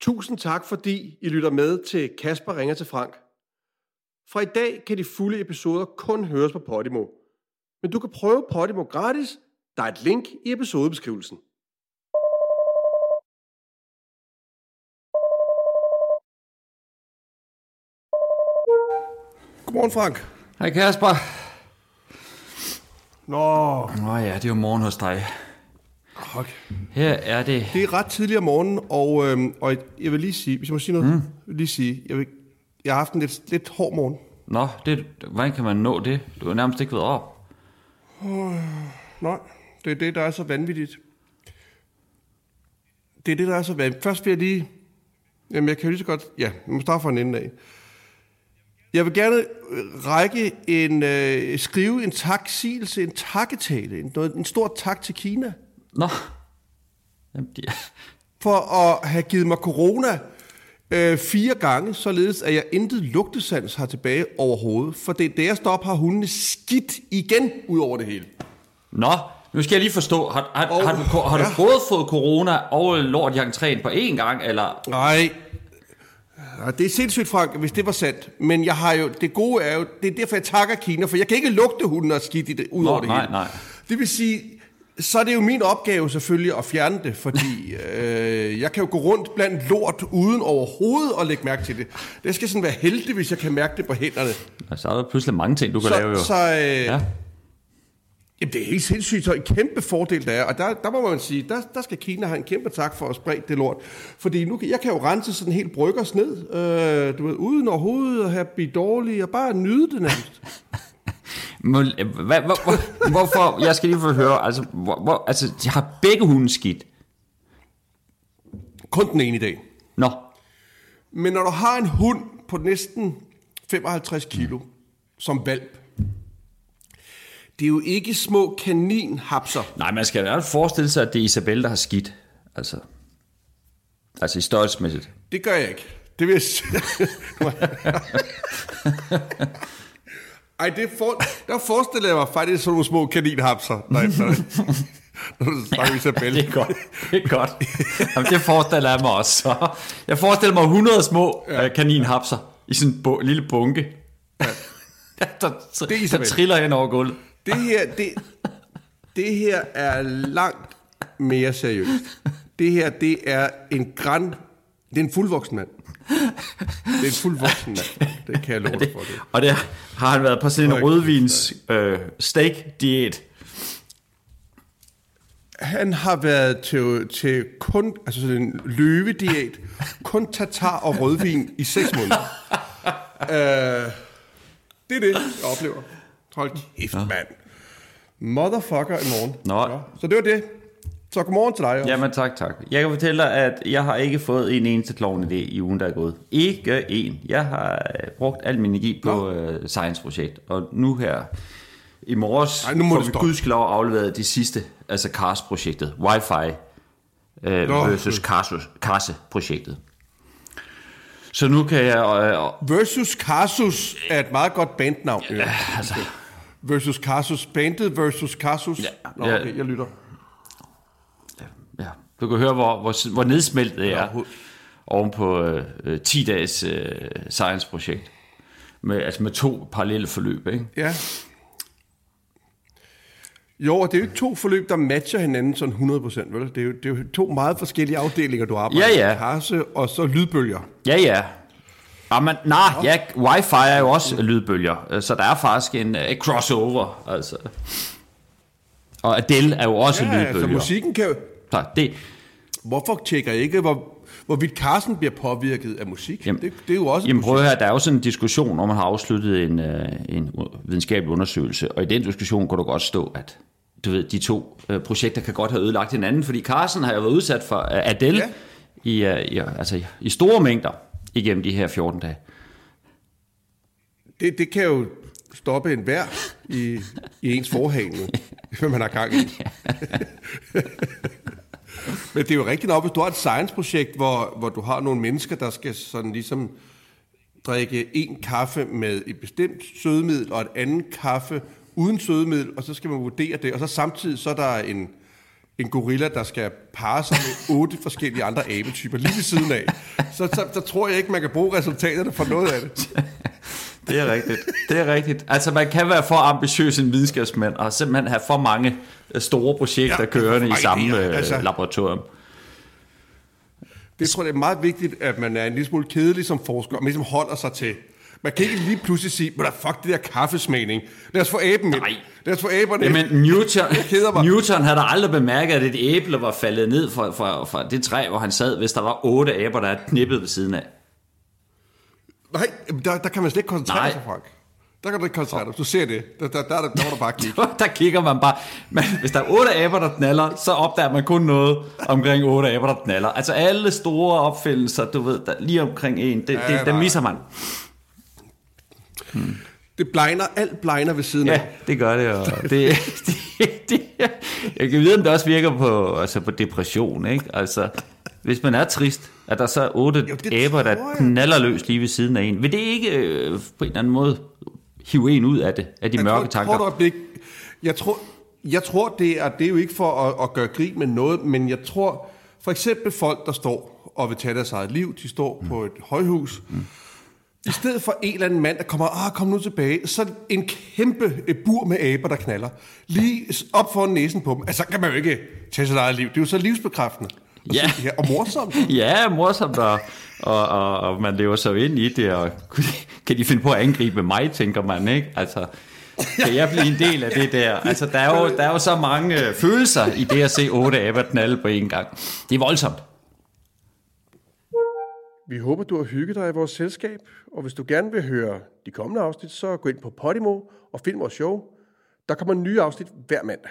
Tusind tak, fordi I lytter med til Kasper ringer til Frank. Fra i dag kan de fulde episoder kun høres på Podimo. Men du kan prøve Podimo gratis. Der er et link i episodebeskrivelsen. Godmorgen, Frank. Hej Kasper. Nå, Nå ja, det er jo morgen hos dig. Okay. Her er det... Det er ret tidligt om morgenen, og, øhm, og jeg vil lige sige, hvis jeg må sige noget, mm. jeg lige sige, jeg, vil, jeg har haft en lidt, lidt hård morgen. Nå, det, hvordan kan man nå det? Du har nærmest ikke været op. Nej, det er det, der er så vanvittigt. Det er det, der er så vanvittigt. Først vil jeg lige... Jamen, jeg kan jo lige så godt... Ja, jeg må starte fra en ende af. Jeg vil gerne øh, række en... Øh, skrive en taksigelse, en takketale, en, noget, en stor tak til Kina, Nå. Jamen, de... for at have givet mig corona øh, fire gange, således at jeg intet lugtesans har tilbage overhovedet. For det, da jeg op, har hundene skidt igen ud over det hele. Nå, nu skal jeg lige forstå. Har, har, Og- har, du, har du ja. både fået corona og lort i entréen på én gang, eller... Nej. Det er sindssygt, Frank, hvis det var sandt. Men jeg har jo, det gode er jo, det er derfor, jeg takker Kina, for jeg kan ikke lugte hunden og skidt i det, ud Nå, over det nej, hele. nej. Det vil sige, så er det jo min opgave selvfølgelig at fjerne det, fordi øh, jeg kan jo gå rundt blandt lort uden overhovedet at lægge mærke til det. Det skal sådan være heldig, hvis jeg kan mærke det på hænderne. Altså, der er der pludselig mange ting, du kan lave jo. Så, så øh, ja. Ja. Jamen, det er helt sindssygt, så en kæmpe fordel der er, og der, der må man sige, der, der skal Kina have en kæmpe tak for at sprede det lort. Fordi nu, kan- jeg kan jo rense sådan helt bryggers ned, øh, du ved, uden overhovedet at have blive dårlig, og bare nyde det nærmest. Hvad, hvor, hvor, hvorfor? Jeg skal lige få høre. Altså, hvor, hvor, altså, de har begge hunde skidt. Kun den ene i dag. Nå, Men når du har en hund på næsten 55 kilo, som valp, det er jo ikke små kaninhapser. nej, man skal jo forestille sig, at det er Isabel, der har skidt. Altså, altså i størrelsesmæssigt. Det gør jeg ikke. Det vil jeg sige. Ej, det for, der forestiller jeg mig faktisk sådan nogle små kaninhapser. Nej, nej. Snakker Isabel. Det er godt. Det er godt. Jamen, det forestiller jeg mig også. Så jeg forestiller mig 100 små ja. kaninhapser i sådan en bu- lille bunke. Ja. der, Det er der triller hen over gulvet. Det her, det, det her er langt mere seriøst. Det her, det er en græn... Det er en fuldvoksen mand. Det er en fuldvoksen mand. Det kan jeg love dig for. Det. Og det har han været på sådan en rødvins øh, steak-diæt. Han har været til, til kun, altså sådan en løvediæt, kun tatar og rødvin i seks måneder. uh, det er det, jeg oplever. Hold kæft, mand. Motherfucker i morgen. Nå. Så det var det. Så godmorgen til dig også. Jamen tak, tak. Jeg kan fortælle dig, at jeg har ikke fået en eneste klovn idé i ugen, der er gået. Ikke en. Jeg har øh, brugt al min energi på øh, science-projekt, og nu her i morges Ej, nu må får det vi gudskelov afleveret de sidste, altså CARS-projektet, Wi-Fi øh, Nå. versus CARS- CARS-projektet. Så nu kan jeg... Øh, Versus Casus er et meget godt bandnavn. Ja, altså, Versus Casus. Bandet versus Casus. Ja, Nå, ja. okay, jeg lytter. Ja, du kan høre, hvor, hvor, hvor nedsmeltet det er oven på øh, øh, 10 dages øh, science-projekt. Med, altså med to parallelle forløb, ikke? Ja. Jo, og det er jo ikke to forløb, der matcher hinanden sådan 100%, vel? Det er jo, det er jo to meget forskellige afdelinger, du arbejder Ja, ja. med. Karse og så lydbølger. Ja, ja. Jamen, nej, ja, wifi er jo også lydbølger, øh, så der er faktisk en uh, crossover, altså. Og Adele er jo også Ja, altså lydbølger. musikken kan. Så det, Hvorfor tjekker jeg ikke, hvor, hvorvidt Carsten bliver påvirket af musik? Jamen, det, det er jo også jamen prøv at høre, der er jo sådan en diskussion, når man har afsluttet en, uh, en videnskabelig undersøgelse, og i den diskussion kunne du godt stå, at du ved, de to uh, projekter kan godt have ødelagt hinanden, fordi Carsten har jo været udsat for uh, Adele Ja. i, uh, i, altså, i- i store mængder igennem de her 14 dage. Det, det kan jo stoppe en vær i, i ens forhæng, nu, hvad man har gang i. Men det er jo rigtigt nok, hvis du har et science-projekt, hvor, hvor du har nogle mennesker, der skal sådan ligesom drikke en kaffe med et bestemt sødemiddel, og et andet kaffe uden sødemiddel, og så skal man vurdere det, og så samtidig så er der en, en gorilla, der skal parre sig med otte forskellige andre abetyper lige ved siden af, så, så, så tror jeg ikke, man kan bruge resultaterne for noget af det. Det er rigtigt. Det er rigtigt. Altså, man kan være for ambitiøs en videnskabsmand, og simpelthen have for mange øh, store projekter Ja, kørende i samme øh, altså- laboratorium. Det tror jeg det er meget vigtigt, at man er en lille smule kedelig som forsker, og man ligesom holder sig til. Man kan ikke lige pludselig sige, men fuck det der kaffesmagning. Lad os få aben ind. Nej. Lad os få aberne. Jamen, Newton. Newton havde da aldrig bemærket, at et æble var faldet ned fra, fra, fra det træ, hvor han sad, hvis der var otte aber, der er knippet ved siden af. Nej, der, der kan man slet ikke koncentrere Nej. sig, Frank. Der kan du ikke koncentrere dig. Du ser det. Der, der, der, der, der må du bare kigge. der kigger man bare. Men hvis der er otte aber, der knaller, så opdager man kun noget omkring otte aber, der knaller. Altså alle store opfindelser, du ved, der, lige omkring en, det, Ja, det, nej. misser man. Det blegner, alt blegner ved siden Ja, af. det gør det. Og det, det, det, jeg kan vide, om det også virker på, altså på depression. Ikke? Altså, hvis man er trist, at der så er otte Jo, aber, der knaller løs lige ved siden af en. Vil det ikke øh, på en eller anden måde hive en ud af det, af de Jeg mørke tror, tanker? Tror du, øjeblik. Jeg tror, jeg tror det, er, det er jo ikke for at, at gøre grin med noget, men jeg tror, for eksempel folk, der står og vil tage deres eget liv, de står mm. på et højhus, mm. i stedet for en eller anden mand, der kommer, ah, kom nu tilbage, så en kæmpe et bur med aber, der knaller. Lige op foran næsen på dem. Altså, så kan man jo ikke tage sit eget liv. Det er jo så livsbekræftende. Ja. ja, og morsomt. Ja, morsomt, og, og, og, og man lever så ind i det, og kan de finde på at angribe mig, tænker man, ikke? Altså, kan jeg blive en del af det der? Altså, der er jo, der er jo så mange øh, følelser i det at se otte aber knalde på en gang. Det er voldsomt. Vi håber, du har hygget dig i vores selskab, og hvis du gerne vil høre de kommende afsnit, så gå ind på Podimo og find vores show. Der kommer nye afsnit hver mandag.